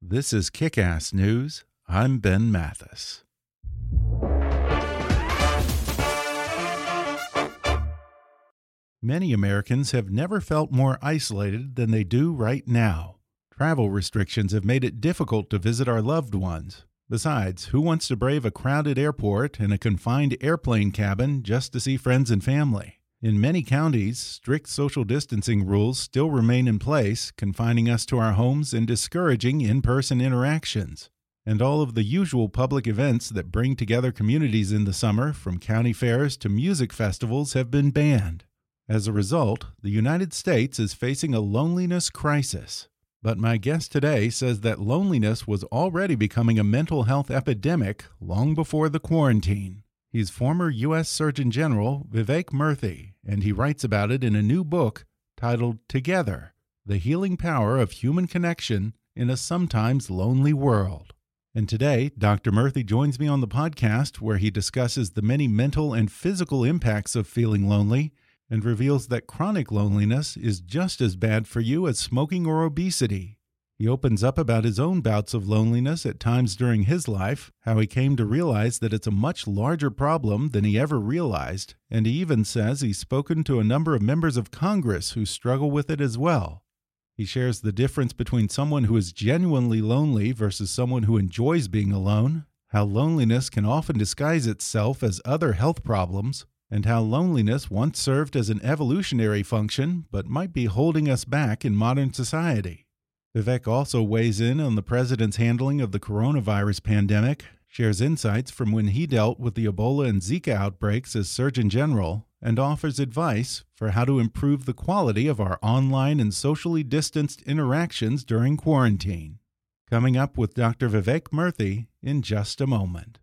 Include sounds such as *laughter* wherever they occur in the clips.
This is Kick Ass News. I'm Ben Mathis. Many Americans have never felt more isolated than they do right now. Travel restrictions have made it difficult to visit our loved ones. Besides, who wants to brave a crowded airport and a confined airplane cabin just to see friends and family? In many counties, strict social distancing rules still remain in place, confining us to our homes and discouraging in person interactions. And all of the usual public events that bring together communities in the summer, from county fairs to music festivals, have been banned. As a result, the United States is facing a loneliness crisis. But my guest today says that loneliness was already becoming a mental health epidemic long before the quarantine. He's former U.S. Surgeon General Vivek Murthy, and he writes about it in a new book titled Together The Healing Power of Human Connection in a Sometimes Lonely World. And today, Dr. Murthy joins me on the podcast where he discusses the many mental and physical impacts of feeling lonely and reveals that chronic loneliness is just as bad for you as smoking or obesity. He opens up about his own bouts of loneliness at times during his life, how he came to realize that it's a much larger problem than he ever realized, and he even says he's spoken to a number of members of Congress who struggle with it as well. He shares the difference between someone who is genuinely lonely versus someone who enjoys being alone, how loneliness can often disguise itself as other health problems, and how loneliness once served as an evolutionary function but might be holding us back in modern society. Vivek also weighs in on the president's handling of the coronavirus pandemic, shares insights from when he dealt with the Ebola and Zika outbreaks as Surgeon General, and offers advice for how to improve the quality of our online and socially distanced interactions during quarantine. Coming up with Dr. Vivek Murthy in just a moment.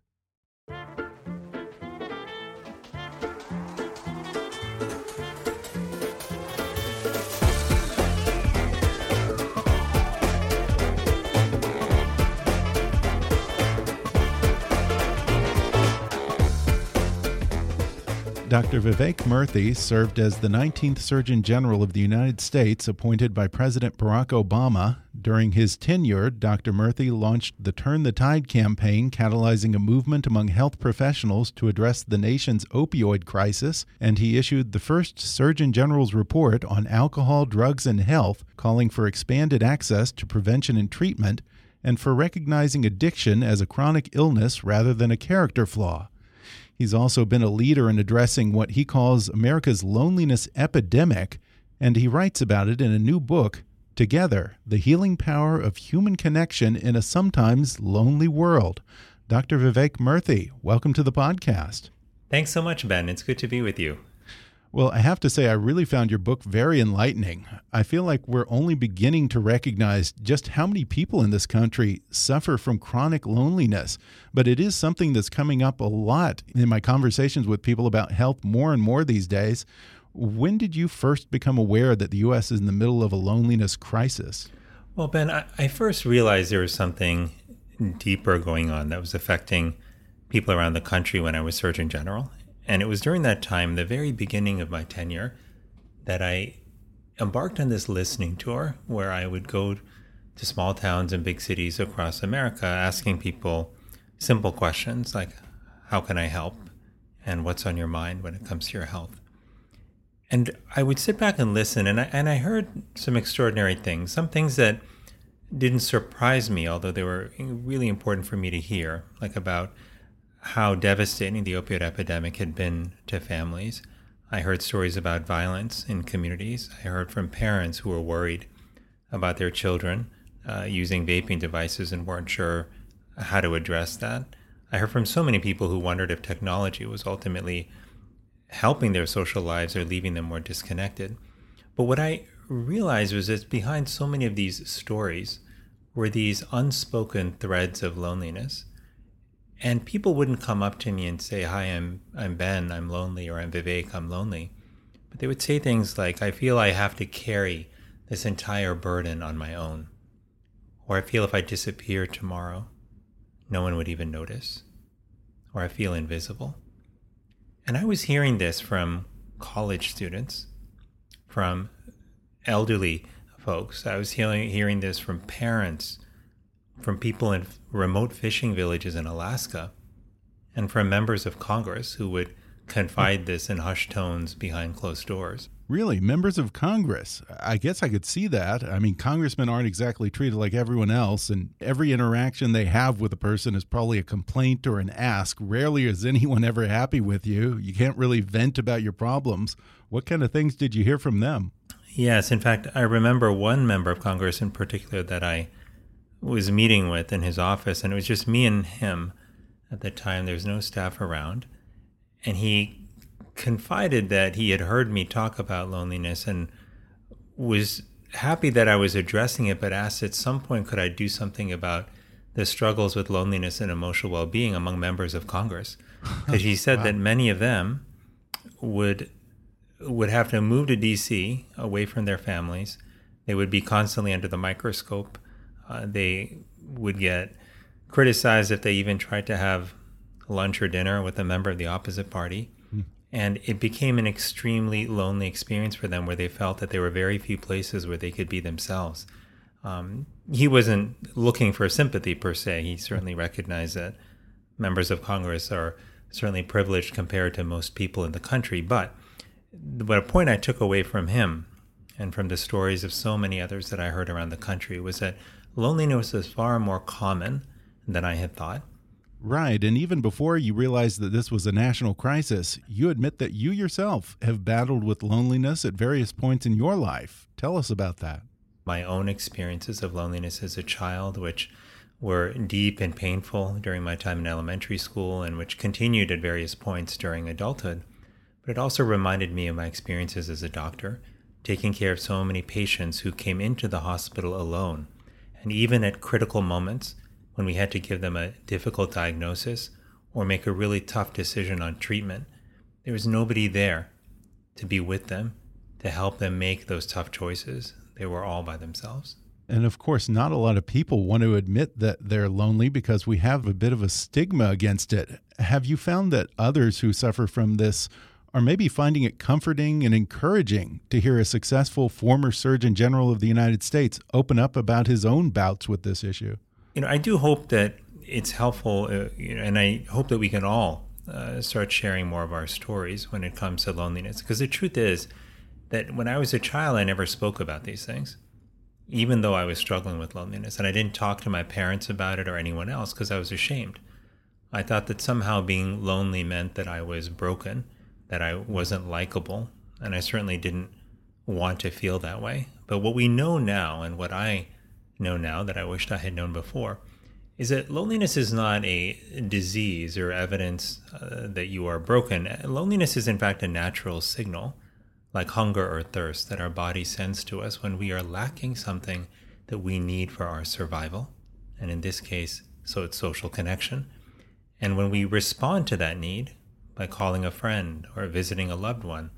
Dr. Vivek Murthy served as the 19th Surgeon General of the United States appointed by President Barack Obama. During his tenure, Dr. Murthy launched the Turn the Tide campaign, catalyzing a movement among health professionals to address the nation's opioid crisis, and he issued the first Surgeon General's report on alcohol, drugs, and health, calling for expanded access to prevention and treatment, and for recognizing addiction as a chronic illness rather than a character flaw. He's also been a leader in addressing what he calls America's loneliness epidemic, and he writes about it in a new book, Together The Healing Power of Human Connection in a Sometimes Lonely World. Dr. Vivek Murthy, welcome to the podcast. Thanks so much, Ben. It's good to be with you. Well, I have to say, I really found your book very enlightening. I feel like we're only beginning to recognize just how many people in this country suffer from chronic loneliness. But it is something that's coming up a lot in my conversations with people about health more and more these days. When did you first become aware that the U.S. is in the middle of a loneliness crisis? Well, Ben, I, I first realized there was something deeper going on that was affecting people around the country when I was Surgeon General. And it was during that time, the very beginning of my tenure, that I embarked on this listening tour where I would go to small towns and big cities across America asking people simple questions like, How can I help? And what's on your mind when it comes to your health? And I would sit back and listen, and I, and I heard some extraordinary things, some things that didn't surprise me, although they were really important for me to hear, like about how devastating the opioid epidemic had been to families. I heard stories about violence in communities. I heard from parents who were worried about their children uh, using vaping devices and weren't sure how to address that. I heard from so many people who wondered if technology was ultimately helping their social lives or leaving them more disconnected. But what I realized was that behind so many of these stories were these unspoken threads of loneliness. And people wouldn't come up to me and say, Hi, I'm, I'm Ben, I'm lonely, or I'm Vivek, I'm lonely. But they would say things like, I feel I have to carry this entire burden on my own. Or I feel if I disappear tomorrow, no one would even notice. Or I feel invisible. And I was hearing this from college students, from elderly folks. I was hearing, hearing this from parents, from people in remote fishing villages in Alaska, and from members of Congress who would confide this in hushed tones behind closed doors. Really, members of Congress. I guess I could see that. I mean, congressmen aren't exactly treated like everyone else, and every interaction they have with a person is probably a complaint or an ask. Rarely is anyone ever happy with you. You can't really vent about your problems. What kind of things did you hear from them? Yes, in fact, I remember one member of Congress in particular that I was meeting with in his office, and it was just me and him at the time. There was no staff around. And he confided that he had heard me talk about loneliness and was happy that I was addressing it, but asked at some point could I do something about the struggles with loneliness and emotional well being among members of Congress. *laughs* Because he said wow. that many of them would would have to move to DC away from their families. They would be constantly under the microscope. Uh, they would get criticized if they even tried to have lunch or dinner with a member of the opposite party. And it became an extremely lonely experience for them where they felt that there were very few places where they could be themselves. Um, he wasn't looking for sympathy per se. He certainly recognized that members of Congress are certainly privileged compared to most people in the country. But what a point I took away from him and from the stories of so many others that I heard around the country was that loneliness is far more common than I had thought. Right. And even before you realized that this was a national crisis, you admit that you yourself have battled with loneliness at various points in your life. Tell us about that. My own experiences of loneliness as a child, which were deep and painful during my time in elementary school and which continued at various points during adulthood. But it also reminded me of my experiences as a doctor, taking care of so many patients who came into the hospital alone. And even at critical moments, when we had to give them a difficult diagnosis or make a really tough decision on treatment, there was nobody there to be with them, to help them make those tough choices. They were all by themselves. And of course, not a lot of people want to admit that they're lonely because we have a bit of a stigma against it. Have you found that others who suffer from this are maybe finding it comforting and encouraging to hear a successful former Surgeon General of the United States open up about his own bouts with this issue? you know, I do hope that it's helpful, uh, you know, and I hope that we can all uh, start sharing more of our stories when it comes to loneliness. Because the truth is that when I was a child, I never spoke about these things, even though I was struggling with loneliness. And I didn't talk to my parents about it or anyone else because I was ashamed. I thought that somehow being lonely meant that I was broken, that I wasn't likable. And I certainly didn't want to feel that way. But what we know now, and what I know now that I wished I had known before is that loneliness is not a disease or evidence uh, that you are broken. Loneliness is, in fact, a natural signal, like hunger or thirst, that our body sends to us when we are lacking something that we need for our survival. And in this case, so it's social connection. And when we respond to that need by calling a friend or visiting a loved one,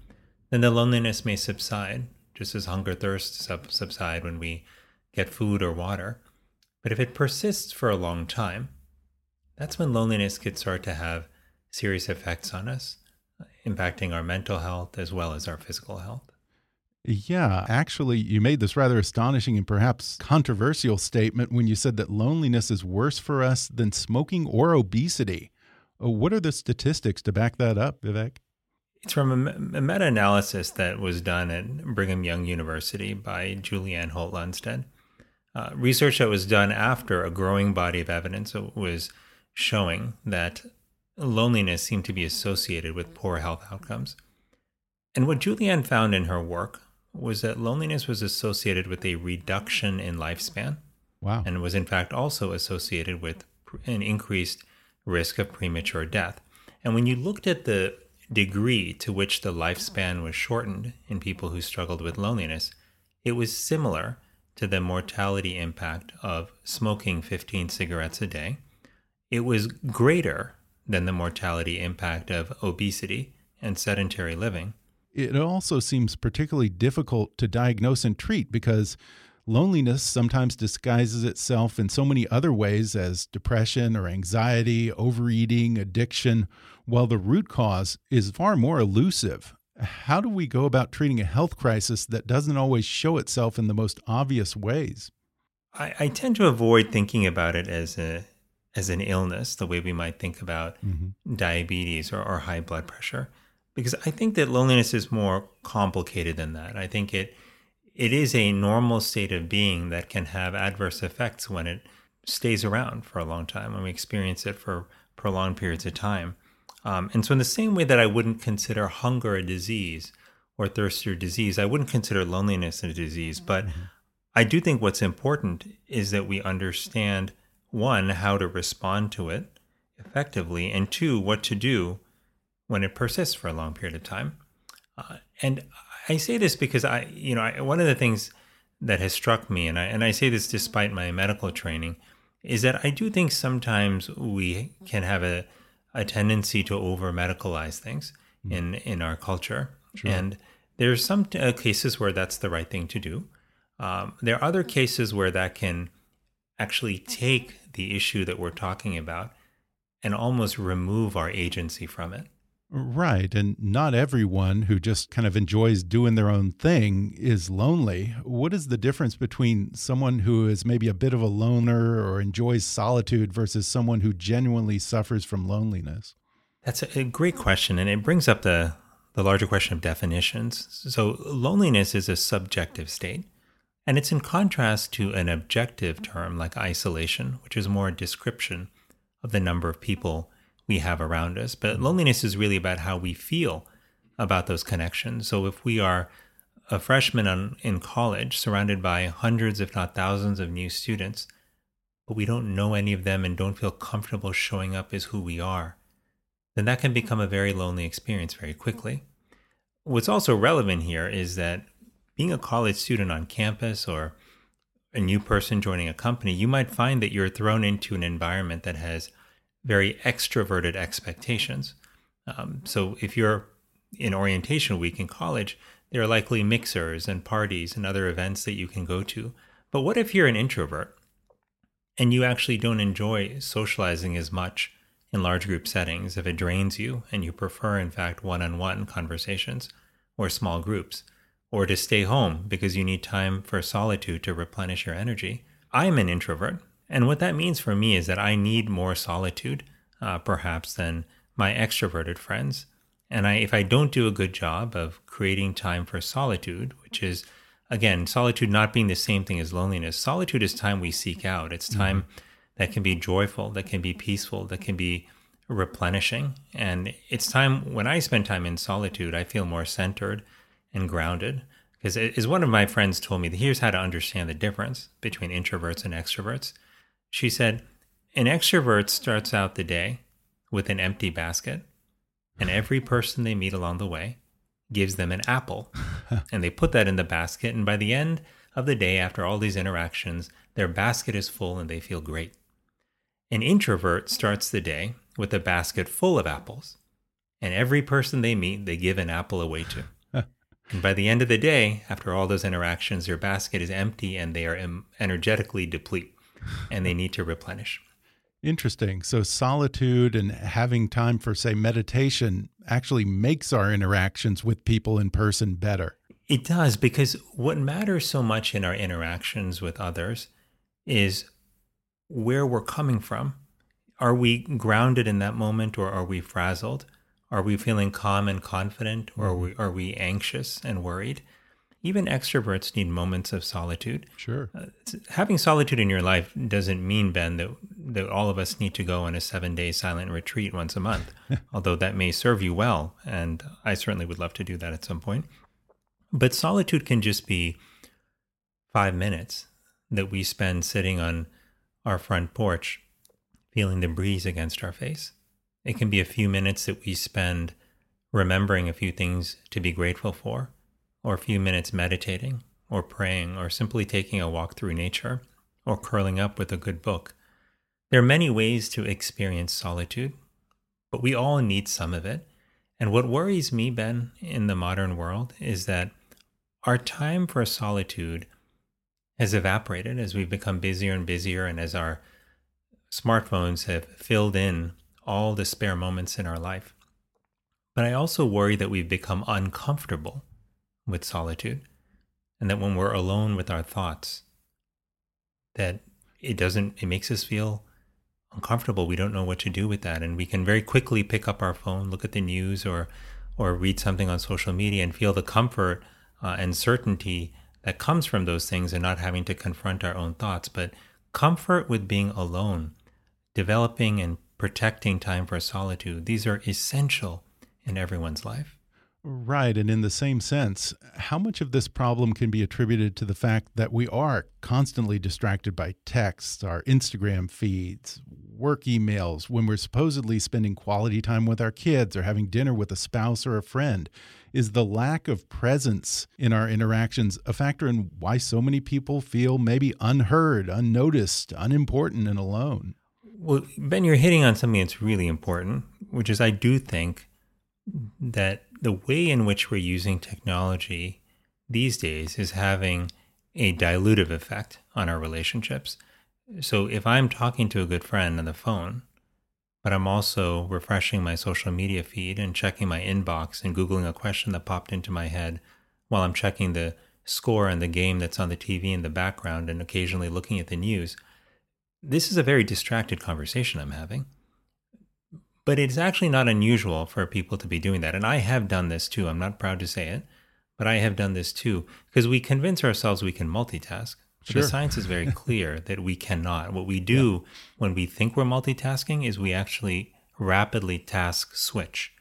then the loneliness may subside, just as hunger thirst sub- subside when we get food or water. But if it persists for a long time, that's when loneliness could start to have serious effects on us, impacting our mental health as well as our physical health. Yeah, actually, you made this rather astonishing and perhaps controversial statement when you said that loneliness is worse for us than smoking or obesity. Uh, what are the statistics to back that up, Vivek? It's from a, a meta analysis that was done at Brigham Young University by Julianne Holt Lunstad. Uh, research that was done after a growing body of evidence was showing that loneliness seemed to be associated with poor health outcomes. And what Julianne found in her work was that loneliness was associated with a reduction in lifespan. Wow. And was in fact also associated with an increased risk of premature death. And when you looked at the degree to which the lifespan was shortened in people who struggled with loneliness, it was similar to the mortality impact of smoking 15 cigarettes a day. It was greater than the mortality impact of obesity and sedentary living. It also seems particularly difficult to diagnose and treat because loneliness sometimes disguises itself in so many other ways as depression or anxiety, overeating, addiction, while the root cause is far more elusive. How do we go about treating a health crisis that doesn't always show itself in the most obvious ways? I, I tend to avoid thinking about it as a as an illness, the way we might think about mm -hmm. diabetes or, or high blood pressure, because I think that loneliness is more complicated than that. I think it it is a normal state of being that can have adverse effects when it stays around for a long time, when we experience it for prolonged periods of time. Um, and so, in the same way that I wouldn't consider hunger a disease or thirst a disease, I wouldn't consider loneliness a disease. But mm-hmm. I do think what's important is that we understand one, how to respond to it effectively, and two, what to do when it persists for a long period of time. Uh, and I say this because I, you know, I, one of the things that has struck me, and I and I say this despite my medical training, is that I do think sometimes we can have a a tendency to over medicalize things mm. in in our culture, sure. and there's some uh, cases where that's the right thing to do. Um, there are other cases where that can actually take the issue that we're talking about and almost remove our agency from it. Right. And not everyone who just kind of enjoys doing their own thing is lonely. What is the difference between someone who is maybe a bit of a loner or enjoys solitude versus someone who genuinely suffers from loneliness? That's a great question. And it brings up the, the larger question of definitions. So, loneliness is a subjective state. And it's in contrast to an objective term like isolation, which is more a description of the number of people we have around us. But mm-hmm. loneliness is really about how we feel about those connections. So if we are a freshman on, in college surrounded by hundreds, if not thousands, of new students, but we don't know any of them and don't feel comfortable showing up as who we are, then that can become a very lonely experience very quickly. What's also relevant here is that being a college student on campus or a new person joining a company, you might find that you're thrown into an environment that has very extroverted expectations. Um, so if you're in orientation week in college, there are likely mixers and parties and other events that you can go to. But what if you're an introvert and you actually don't enjoy socializing as much in large group settings if it drains you and you prefer, in fact, one on one conversations or small groups, or to stay home because you need time for solitude to replenish your energy? I'm an introvert and what that means for me is that I need more solitude, uh, perhaps, than my extroverted friends. And I, if I don't do a good job of creating time for solitude, which is, again, solitude not being the same thing as loneliness, solitude is time we seek out. It's mm-hmm. time mm-hmm. that can be joyful, that can be peaceful, that can be replenishing. And it's time when I spend time in solitude, I feel more centered and grounded. Because as one of my friends told me, here's how to understand the difference between introverts and extroverts. She said, An extrovert starts out the day with an empty basket, and every person they meet along the way gives them an apple. *laughs* and they put that in the basket, and by the end of the day, after all these interactions, their basket is full and they feel great. An introvert starts the day with a basket full of apples, and every person they meet, they give an apple away to. *laughs* and by the end of the day, after all those interactions, their basket is empty and they are energetically depleted and they need to replenish. Interesting. So, solitude and having time for, say, meditation actually makes our interactions with people in person better. It does, because what matters so much in our interactions with others is where we're coming from. Are we grounded in that moment or are we frazzled? Are we feeling calm and confident, or are we, are we anxious and worried? Even extroverts need moments of solitude. Sure. Uh, having solitude in your life doesn't mean, Ben, that, that all of us need to go on a seven day silent retreat once a month, *laughs* although that may serve you well. And I certainly would love to do that at some point. But solitude can just be five minutes that we spend sitting on our front porch, feeling the breeze against our face. It can be a few minutes that we spend remembering a few things to be grateful for, or a few minutes meditating, or praying, or simply taking a walk through nature, or curling up with a good book. There are many ways to experience solitude, but we all need some of it. And what worries me, Ben, in the modern world is that our time for solitude has evaporated as we've become busier and busier and as our smartphones have filled in all the spare moments in our life. But I also worry that we've become uncomfortable with solitude and that when we're alone with our thoughts that it doesn't it makes us feel uncomfortable. We don't know what to do with that. And we can very quickly pick up our phone look at the news or or read something on social media and feel the comfort uh, and certainty that comes from those things and not having to confront our own thoughts. But comfort with being alone developing and protecting time for solitude these are essential in everyone's life Right. And in the same sense, how much of this problem can be attributed to the fact that we are constantly distracted by texts, our Instagram feeds, work emails, when we're supposedly spending quality time with our kids or having dinner with a spouse or a friend? Is the lack of presence in our interactions a factor in why so many people feel maybe unheard, unnoticed, unimportant, and alone? Well, Ben, you're hitting on something that's really important, which is I do think that the way in which we're using technology these days is having a dilutive effect on our relationships. So if I'm talking to a good friend on the phone, but I'm also refreshing my social media feed and checking my inbox and Googling a question that popped into my head while I'm checking the score and the game that's on the TV in the background and occasionally looking at the news, this is a very distracted conversation I'm having. But it's actually not unusual for people to be doing that. And I have done this too. I'm not proud to say it, but I have done this too because we convince ourselves we can multitask. Sure. The science is very *laughs* clear that we cannot. What we do yeah. when we think we're multitasking is we actually rapidly task switch,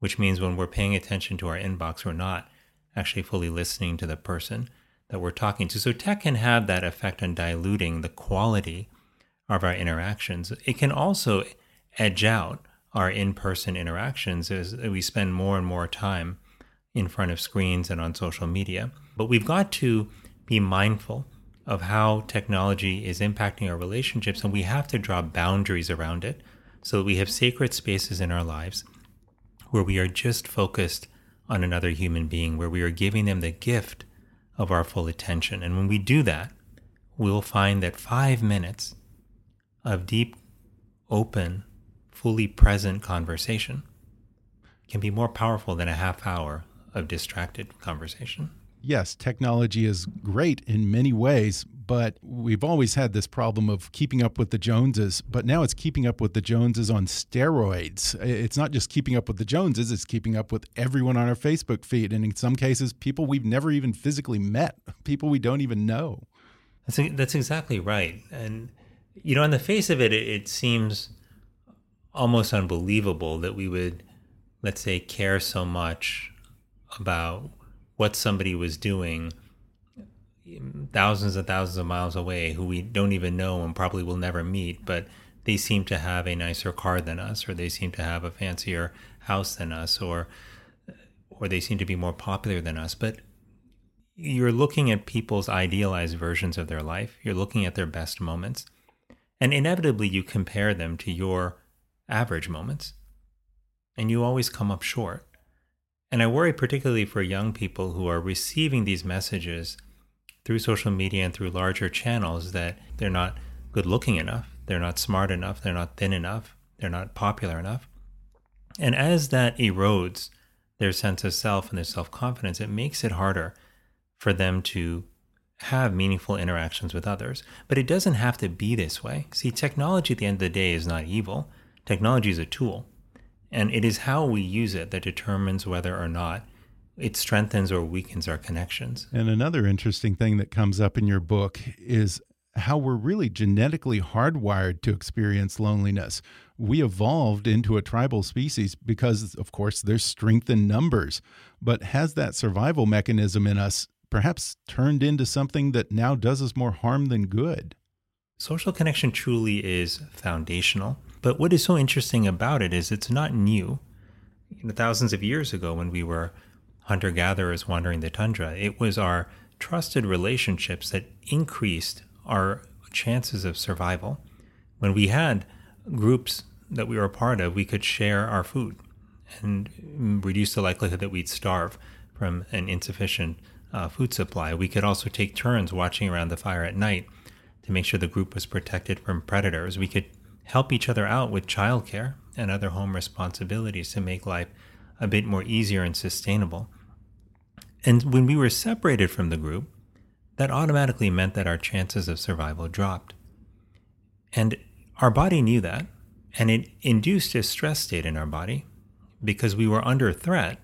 which means when we're paying attention to our inbox, we're not actually fully listening to the person that we're talking to. So tech can have that effect on diluting the quality of our interactions. It can also edge out our in person interactions is we spend more and more time in front of screens and on social media. But we've got to be mindful of how technology is impacting our relationships, and we have to draw boundaries around it so that we have sacred spaces in our lives where we are just focused on another human being, where we are giving them the gift of our full attention. And when we do that, we'll find that five minutes of deep, open, fully present conversation can be more powerful than a half hour of distracted conversation. Yes, technology is great in many ways, but we've always had this problem of keeping up with the Joneses, but now it's keeping up with the Joneses on steroids. It's not just keeping up with the Joneses, it's keeping up with everyone on our Facebook feed. And in some cases, people we've never even physically met, *laughs* people we don't even know. That's, that's exactly right. And, you know, on the face of it, it, it seems almost unbelievable that we would, let's say, care so much about what somebody was doing thousands and thousands of miles away who we don't even know and probably will never meet, but they seem to have a nicer car than us, or they seem to have a fancier house than us, or or they seem to be more popular than us. But you're looking at people's idealized versions of their life. You're looking at their best moments. And inevitably you compare them to your average moments, and you always come up short. And I worry particularly for young people who are receiving these messages through social media and through larger channels that they're not good looking enough, they're not smart enough, they're not thin enough, they're not popular enough. And as that erodes their sense of self and their self confidence, it makes it harder for them to have meaningful interactions with others. But it doesn't have to be this way. See, technology at the end of the day is not evil. Technology is a tool. And it is how we use it that determines whether or not it strengthens or weakens our connections. And another interesting thing that comes up in your book is how we're really genetically hardwired to experience loneliness. We evolved into a tribal species because, of course, there's strength in numbers. But has that survival mechanism in us perhaps turned into something that now does us more harm than good? Social connection truly is foundational. But what is so interesting about it is it's not new. You know, thousands of years ago, when we were hunter gatherers wandering the tundra, it was our trusted relationships that increased our chances of survival. When we had groups that we were a part of, we could share our food and reduce the likelihood that we'd starve from an insufficient uh, food supply. We could also take turns watching around the fire at night to make sure the group was protected from predators. We could help each other out with childcare and other home responsibilities to make life a bit more easier and sustainable. And when we were separated from the group, that automatically meant that our chances of survival dropped. And our body knew that, and it induced a stress state in our body because we were under threat,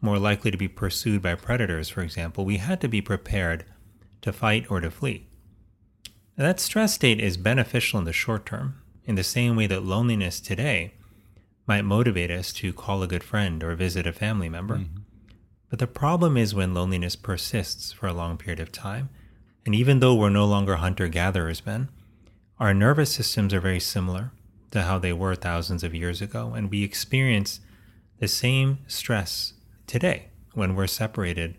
more likely to be pursued by predators, for example. We had to be prepared to fight or to flee. Now, that stress state is beneficial in the short term, in the same way that loneliness today might motivate us to call a good friend or visit a family member. Mm-hmm. But the problem is when loneliness persists for a long period of time and even though we're no longer hunter gatherers men, our nervous systems are very similar to how they were thousands of years ago. And we experience the same stress today when we're separated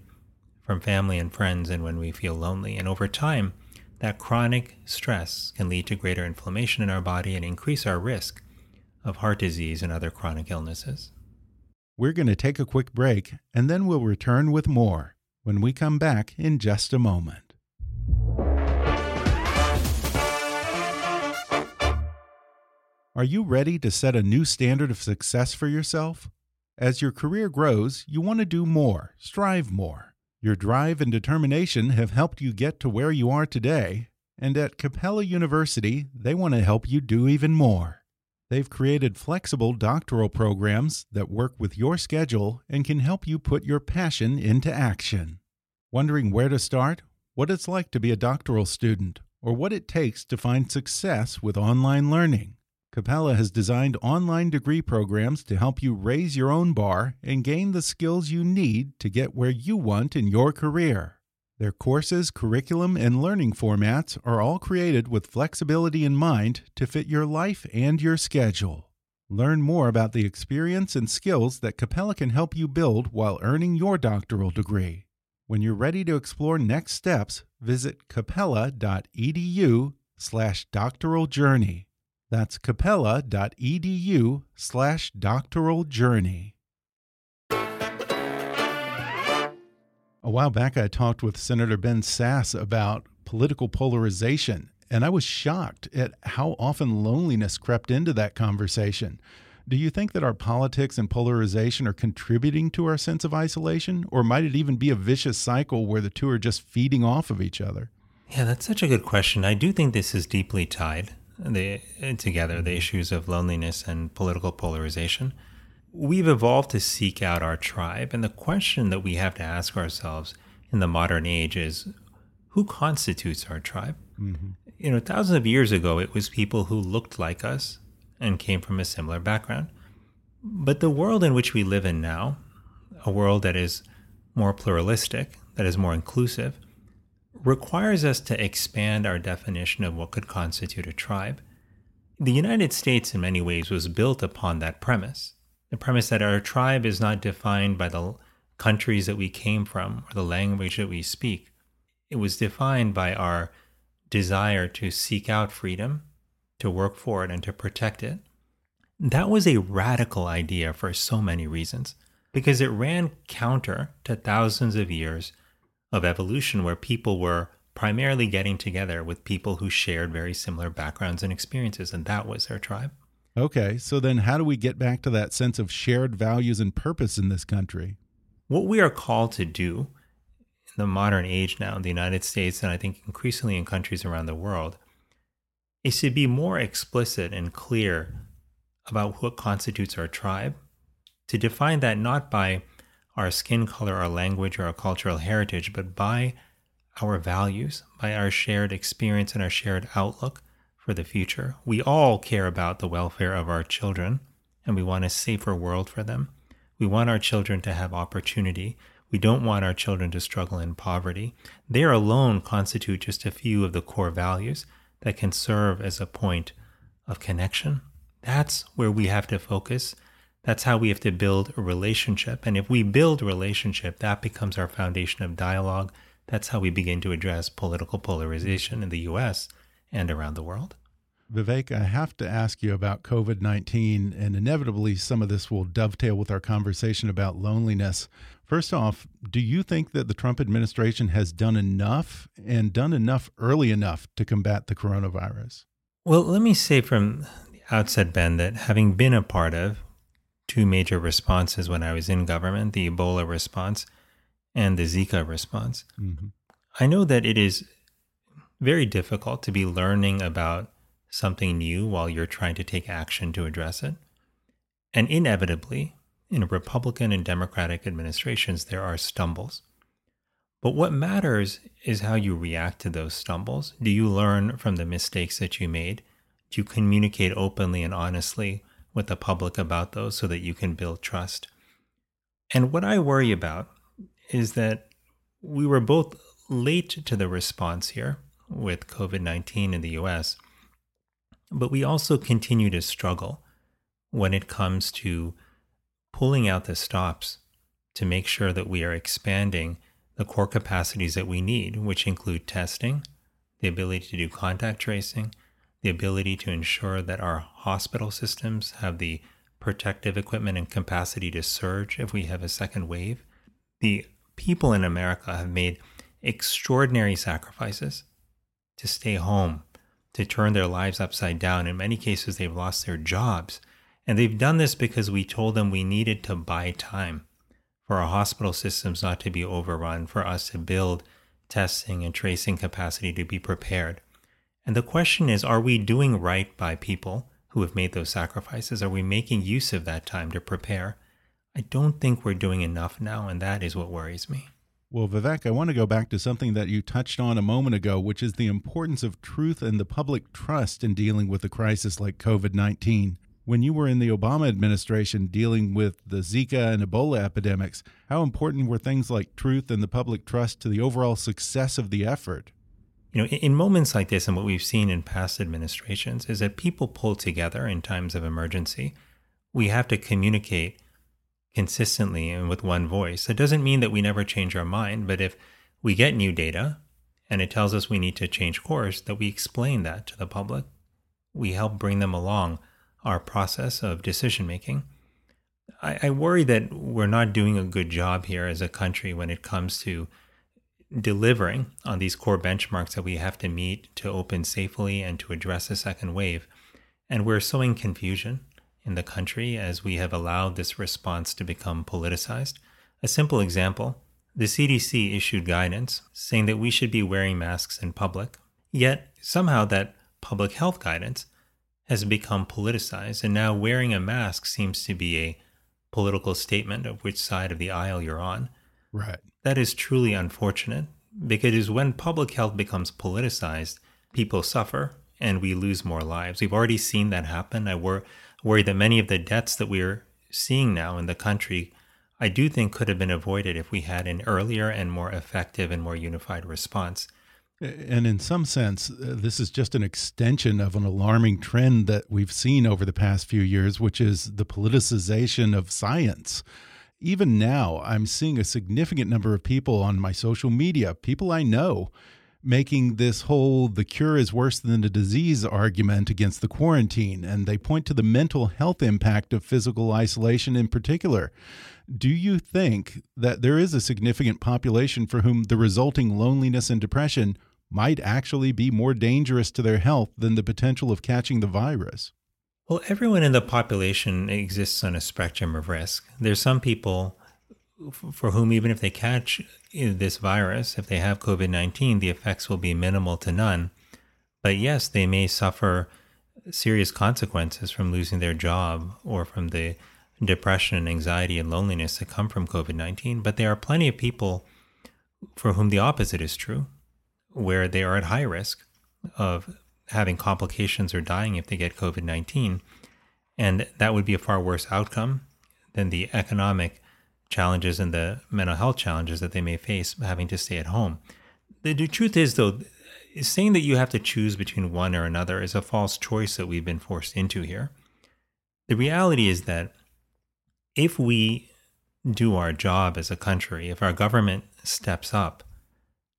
from family and friends and when we feel lonely. And over time, that chronic stress can lead to greater inflammation in our body and increase our risk of heart disease and other chronic illnesses. We're going to take a quick break and then we'll return with more when we come back in just a moment. Are you ready to set a new standard of success for yourself? As your career grows, you want to do more, strive more. Your drive and determination have helped you get to where you are today, and at Capella University, they want to help you do even more. They've created flexible doctoral programs that work with your schedule and can help you put your passion into action. Wondering where to start, what it's like to be a doctoral student, or what it takes to find success with online learning? Capella has designed online degree programs to help you raise your own bar and gain the skills you need to get where you want in your career. Their courses, curriculum, and learning formats are all created with flexibility in mind to fit your life and your schedule. Learn more about the experience and skills that Capella can help you build while earning your doctoral degree. When you're ready to explore next steps, visit capella.edu slash doctoral journey. That's capella.edu slash doctoral journey. A while back, I talked with Senator Ben Sasse about political polarization, and I was shocked at how often loneliness crept into that conversation. Do you think that our politics and polarization are contributing to our sense of isolation, or might it even be a vicious cycle where the two are just feeding off of each other? Yeah, that's such a good question. I do think this is deeply tied the, together the issues of loneliness and political polarization. We've evolved to seek out our tribe, and the question that we have to ask ourselves in the modern age is who constitutes our tribe? Mm-hmm. You know, thousands of years ago, it was people who looked like us and came from a similar background. But the world in which we live in now, a world that is more pluralistic, that is more inclusive, requires us to expand our definition of what could constitute a tribe. The United States, in many ways, was built upon that premise the premise that our tribe is not defined by the countries that we came from or the language that we speak. It was defined by our desire to seek out freedom, to work for it, and to protect it. That was a radical idea for so many reasons, because it ran counter to thousands of years of evolution where people were primarily getting together with people who shared very similar backgrounds and experiences, and that was their tribe. Okay, so then how do we get back to that sense of shared values and purpose in this country? What we are called to do in the modern age now in the United States, and I think increasingly in countries around the world, is to be more explicit and clear about what constitutes our tribe to define that not by our skin color, our language, or our cultural heritage, but by our values, by our shared experience and our shared outlook for the future. We all care about the welfare of our children and we want a safer world for them. We want our children to have opportunity. We don't want our children to struggle in poverty. They alone constitute just a few of the core values that can serve as a point of connection. That's where we have to focus. That's how we have to build a relationship. And if we build a relationship, that becomes our foundation of dialogue. That's how we begin to address political polarization in the US and around the world. Vivek, I have to ask you about COVID 19, and inevitably some of this will dovetail with our conversation about loneliness. First off, do you think that the Trump administration has done enough and done enough early enough to combat the coronavirus? Well, let me say from the outset, Ben, that having been a part of two major responses when I was in government the Ebola response and the Zika response, mm -hmm. I know that it is very difficult to be learning about something new while you're trying to take action to address it. And inevitably, in Republican and Democratic administrations, there are stumbles. But what matters is how you react to those stumbles. Do you learn from the mistakes that you made? Do you communicate openly and honestly with the public about those so that you can build trust? And what I worry about is that we were both late to the response here with COVID 19 in the US but we also continue to struggle when it comes to pulling out the stops to make sure that we are expanding the core capacities that we need, which include testing, the ability to do contact tracing, the ability to ensure that our hospital systems have the protective equipment and capacity to surge if we have a second wave. The people in America have made extraordinary sacrifices to stay home to turn their lives upside down. In many cases, they've lost their jobs. And they've done this because we told them we needed to buy time for our hospital systems not to be overrun, for us to build testing and tracing capacity to be prepared. And the question is are we doing right by people who have made those sacrifices? Are we making use of that time to prepare? I don't think we're doing enough now, and that is what worries me. Well, Vivek, I want to go back to something that you touched on a moment ago, which is the importance of truth and the public trust in dealing with a crisis like COVID 19. When you were in the Obama administration dealing with the Zika and Ebola epidemics, how important were things like truth and the public trust to the overall success of the effort? You know, in moments like this, and what we've seen in past administrations, is that people pull together in times of emergency. We have to communicate consistently and with one voice. That doesn't mean that we never change our mind, but if we get new data and it tells us we need to change course, that we explain that to the public. We help bring them along our process of decision making. I, I worry that we're not doing a good job here as a country when it comes to delivering on these core benchmarks that we have to meet to open safely and to address a second wave. And we're sowing confusion in the country as we have allowed this response to become politicized. A simple example the CDC issued guidance saying that we should be wearing masks in public, yet somehow that public health guidance has become politicized, and now wearing a mask seems to be a political statement of which side of the aisle you're on. Right. That is truly unfortunate because when public health becomes politicized, people suffer and we lose more lives. We've already seen that happen. I wor- worry that many of the deaths that we're seeing now in the country, I do think could have been avoided if we had an earlier and more effective and more unified response. And in some sense, uh, this is just an extension of an alarming trend that we've seen over the past few years, which is the politicization of science. Even now, I'm seeing a significant number of people on my social media, people I know, making this whole the cure is worse than the disease argument against the quarantine. And they point to the mental health impact of physical isolation in particular. Do you think that there is a significant population for whom the resulting loneliness and depression might actually be more dangerous to their health than the potential of catching the virus? Well, everyone in the population exists on a spectrum of risk. There's some people for whom, even if they catch this virus, if they have COVID 19, the effects will be minimal to none. But yes, they may suffer serious consequences from losing their job or from the depression and anxiety and loneliness that come from COVID 19, but there are plenty of people for whom the opposite is true, where they are at high risk of having complications or dying if they get COVID 19. And that would be a far worse outcome than the economic challenges and the mental health challenges that they may face having to stay at home. The, the truth is, though, saying that you have to choose between one or another is a false choice that we've been forced into here. The reality is that if we do our job as a country, if our government steps up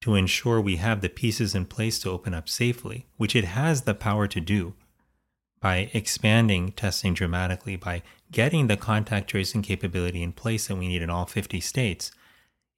to ensure we have the pieces in place to open up safely, which it has the power to do by expanding testing dramatically, by getting the contact tracing capability in place that we need in all 50 states.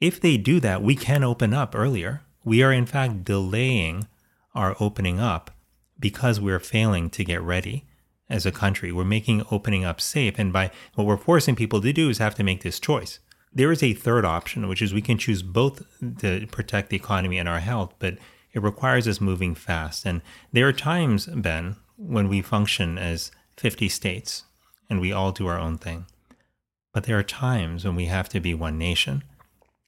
If they do that, we can open up earlier. We are, in fact, delaying our opening up because we're failing to get ready as a country. We're making opening up safe. And by what we're forcing people to do is have to make this choice. There is a third option, which is we can choose both to protect the economy and our health, but it requires us moving fast. And there are times, Ben, when we function as 50 states and we all do our own thing. But there are times when we have to be one nation.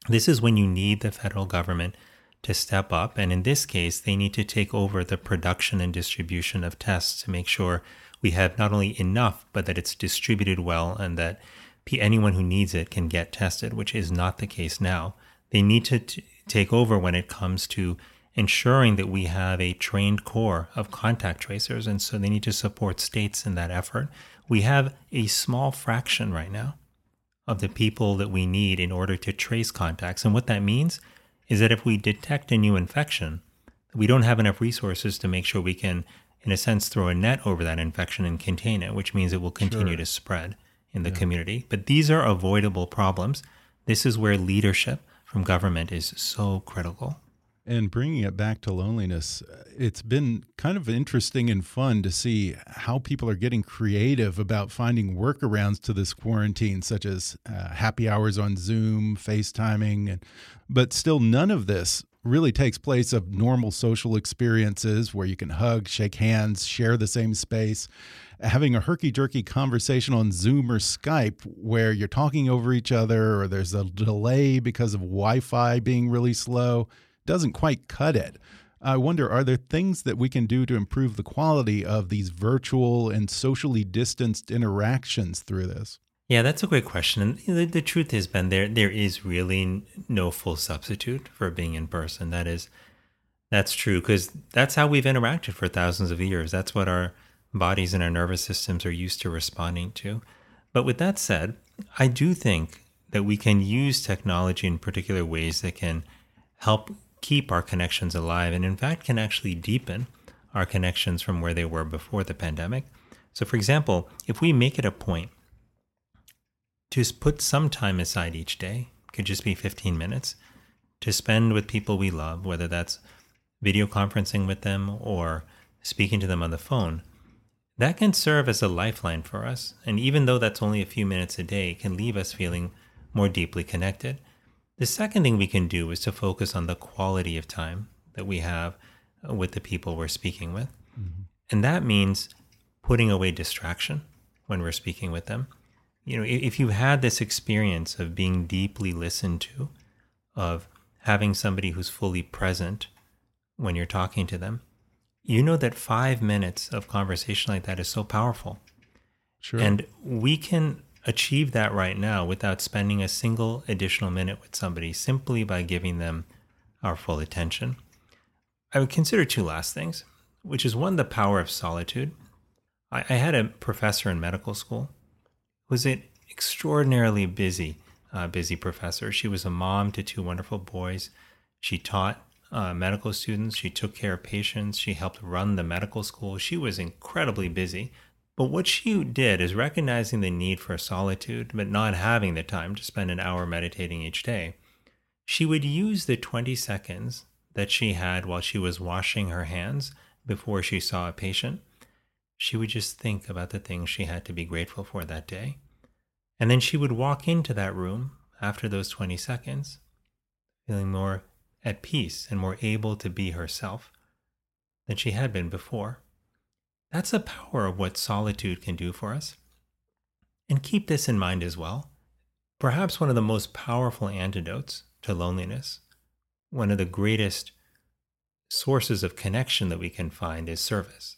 This is when you need the federal government to step up. And in this case, they need to take over the production and distribution of tests to make sure we have not only enough, but that it's distributed well and that anyone who needs it can get tested, which is not the case now. They need to t- take over when it comes to ensuring that we have a trained corps of contact tracers. And so they need to support states in that effort. We have a small fraction right now of the people that we need in order to trace contacts. And what that means is that if we detect a new infection, we don't have enough resources to make sure we can in a sense, throw a net over that infection and contain it, which means it will continue sure. to spread in the yeah. community. But these are avoidable problems. This is where leadership from government is so critical. And bringing it back to loneliness, it's been kind of interesting and fun to see how people are getting creative about finding workarounds to this quarantine, such as uh, happy hours on Zoom, FaceTiming, and, but still none of this really takes place of normal social experiences where you can hug, shake hands, share the same space. Having a herky jerky conversation on Zoom or Skype where you're talking over each other or there's a delay because of Wi Fi being really slow doesn't quite cut it. I wonder are there things that we can do to improve the quality of these virtual and socially distanced interactions through this? Yeah, that's a great question. And the, the truth is, Ben, there there is really no full substitute for being in person. That is, that's true because that's how we've interacted for thousands of years. That's what our bodies and our nervous systems are used to responding to. But with that said, I do think that we can use technology in particular ways that can help keep our connections alive and, in fact, can actually deepen our connections from where they were before the pandemic. So, for example, if we make it a point to put some time aside each day, could just be 15 minutes, to spend with people we love, whether that's video conferencing with them or speaking to them on the phone, that can serve as a lifeline for us. And even though that's only a few minutes a day, can leave us feeling more deeply connected. The second thing we can do is to focus on the quality of time that we have with the people we're speaking with. Mm-hmm. And that means putting away distraction when we're speaking with them you know, if you've had this experience of being deeply listened to, of having somebody who's fully present when you're talking to them, you know that five minutes of conversation like that is so powerful. Sure. And we can achieve that right now without spending a single additional minute with somebody simply by giving them our full attention. I would consider two last things, which is one, the power of solitude. I, I had a professor in medical school was an extraordinarily busy, uh, busy professor. She was a mom to two wonderful boys. She taught uh, medical students. She took care of patients. She helped run the medical school. She was incredibly busy. But what she did is recognizing the need for solitude, but not having the time to spend an hour meditating each day. She would use the 20 seconds that she had while she was washing her hands before she saw a patient she would just think about the things she had to be grateful for that day. And then she would walk into that room after those 20 seconds, feeling more at peace and more able to be herself than she had been before. That's the power of what solitude can do for us. And keep this in mind as well. Perhaps one of the most powerful antidotes to loneliness, one of the greatest sources of connection that we can find is service.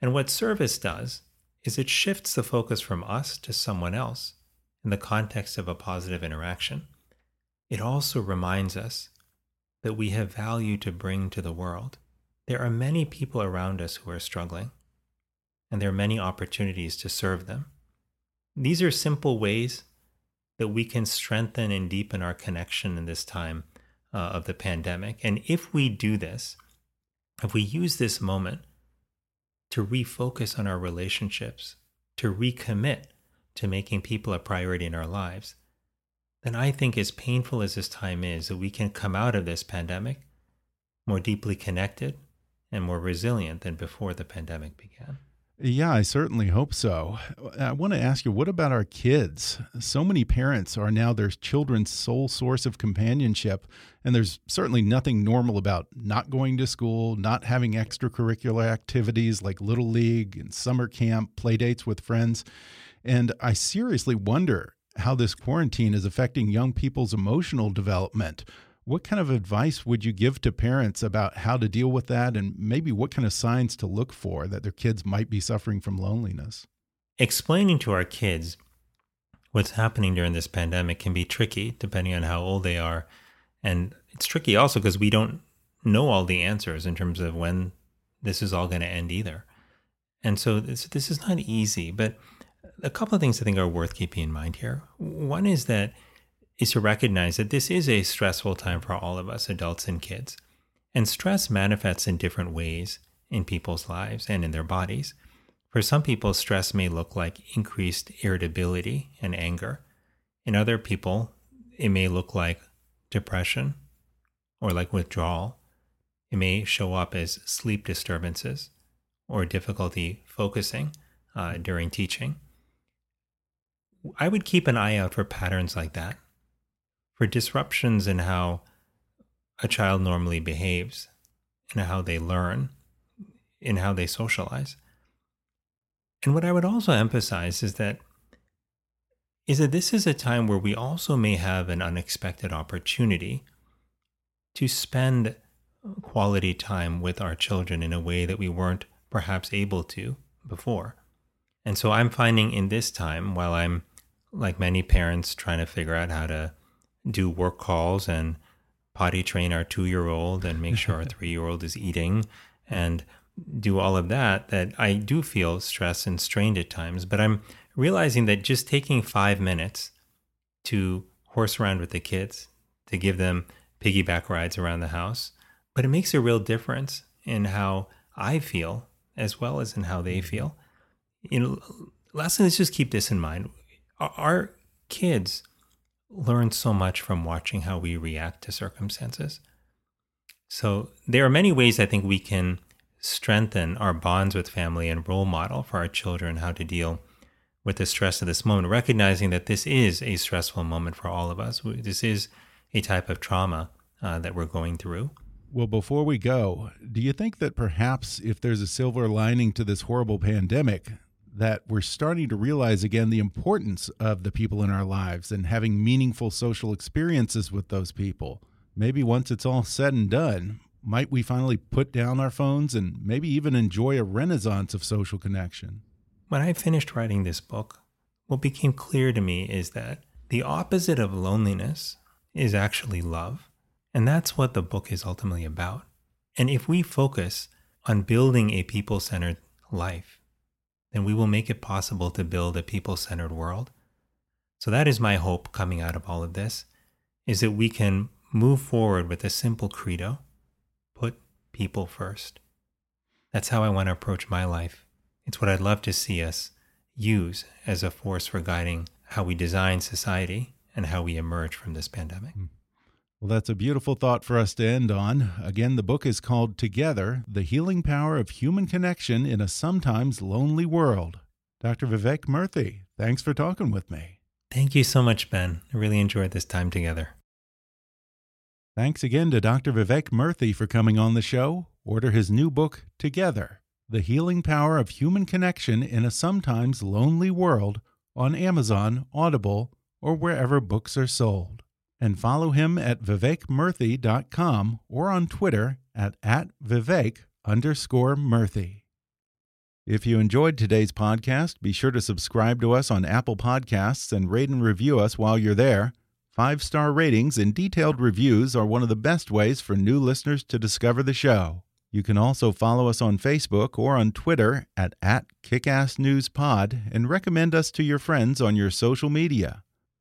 And what service does is it shifts the focus from us to someone else in the context of a positive interaction. It also reminds us that we have value to bring to the world. There are many people around us who are struggling, and there are many opportunities to serve them. These are simple ways that we can strengthen and deepen our connection in this time uh, of the pandemic. And if we do this, if we use this moment to refocus on our relationships, to recommit to making people a priority in our lives, then I think, as painful as this time is, that we can come out of this pandemic more deeply connected and more resilient than before the pandemic began. Yeah, I certainly hope so. I want to ask you, what about our kids? So many parents are now their children's sole source of companionship, and there's certainly nothing normal about not going to school, not having extracurricular activities like Little League and summer camp, play dates with friends. And I seriously wonder how this quarantine is affecting young people's emotional development. What kind of advice would you give to parents about how to deal with that and maybe what kind of signs to look for that their kids might be suffering from loneliness? Explaining to our kids what's happening during this pandemic can be tricky depending on how old they are. And it's tricky also because we don't know all the answers in terms of when this is all going to end either. And so this, this is not easy, but a couple of things I think are worth keeping in mind here. One is that is to recognize that this is a stressful time for all of us, adults and kids. And stress manifests in different ways in people's lives and in their bodies. For some people, stress may look like increased irritability and anger. In other people, it may look like depression or like withdrawal. It may show up as sleep disturbances or difficulty focusing uh, during teaching. I would keep an eye out for patterns like that for disruptions in how a child normally behaves, in how they learn, in how they socialize. And what I would also emphasize is that is that this is a time where we also may have an unexpected opportunity to spend quality time with our children in a way that we weren't perhaps able to before. And so I'm finding in this time, while I'm like many parents trying to figure out how to do work calls and potty train our two year old and make sure our *laughs* three year old is eating and do all of that, that I do feel stressed and strained at times. But I'm realizing that just taking five minutes to horse around with the kids, to give them piggyback rides around the house, but it makes a real difference in how I feel as well as in how they mm-hmm. feel. You know, lastly, let's just keep this in mind. Our kids learn so much from watching how we react to circumstances. So there are many ways I think we can strengthen our bonds with family and role model for our children how to deal with the stress of this moment, recognizing that this is a stressful moment for all of us. This is a type of trauma uh, that we're going through. Well, before we go, do you think that perhaps if there's a silver lining to this horrible pandemic, that we're starting to realize again the importance of the people in our lives and having meaningful social experiences with those people. Maybe once it's all said and done, might we finally put down our phones and maybe even enjoy a renaissance of social connection? When I finished writing this book, what became clear to me is that the opposite of loneliness is actually love. And that's what the book is ultimately about. And if we focus on building a people centered life, then we will make it possible to build a people centered world. So that is my hope coming out of all of this is that we can move forward with a simple credo put people first. That's how I want to approach my life. It's what I'd love to see us use as a force for guiding how we design society and how we emerge from this pandemic. Mm. Well, that's a beautiful thought for us to end on. Again, the book is called Together The Healing Power of Human Connection in a Sometimes Lonely World. Dr. Vivek Murthy, thanks for talking with me. Thank you so much, Ben. I really enjoyed this time together. Thanks again to Dr. Vivek Murthy for coming on the show. Order his new book, Together The Healing Power of Human Connection in a Sometimes Lonely World on Amazon, Audible, or wherever books are sold. And follow him at vivekmurthy.com or on Twitter at, at vivek underscore murthy. If you enjoyed today's podcast, be sure to subscribe to us on Apple Podcasts and rate and review us while you're there. Five star ratings and detailed reviews are one of the best ways for new listeners to discover the show. You can also follow us on Facebook or on Twitter at, at KickassNewsPod and recommend us to your friends on your social media.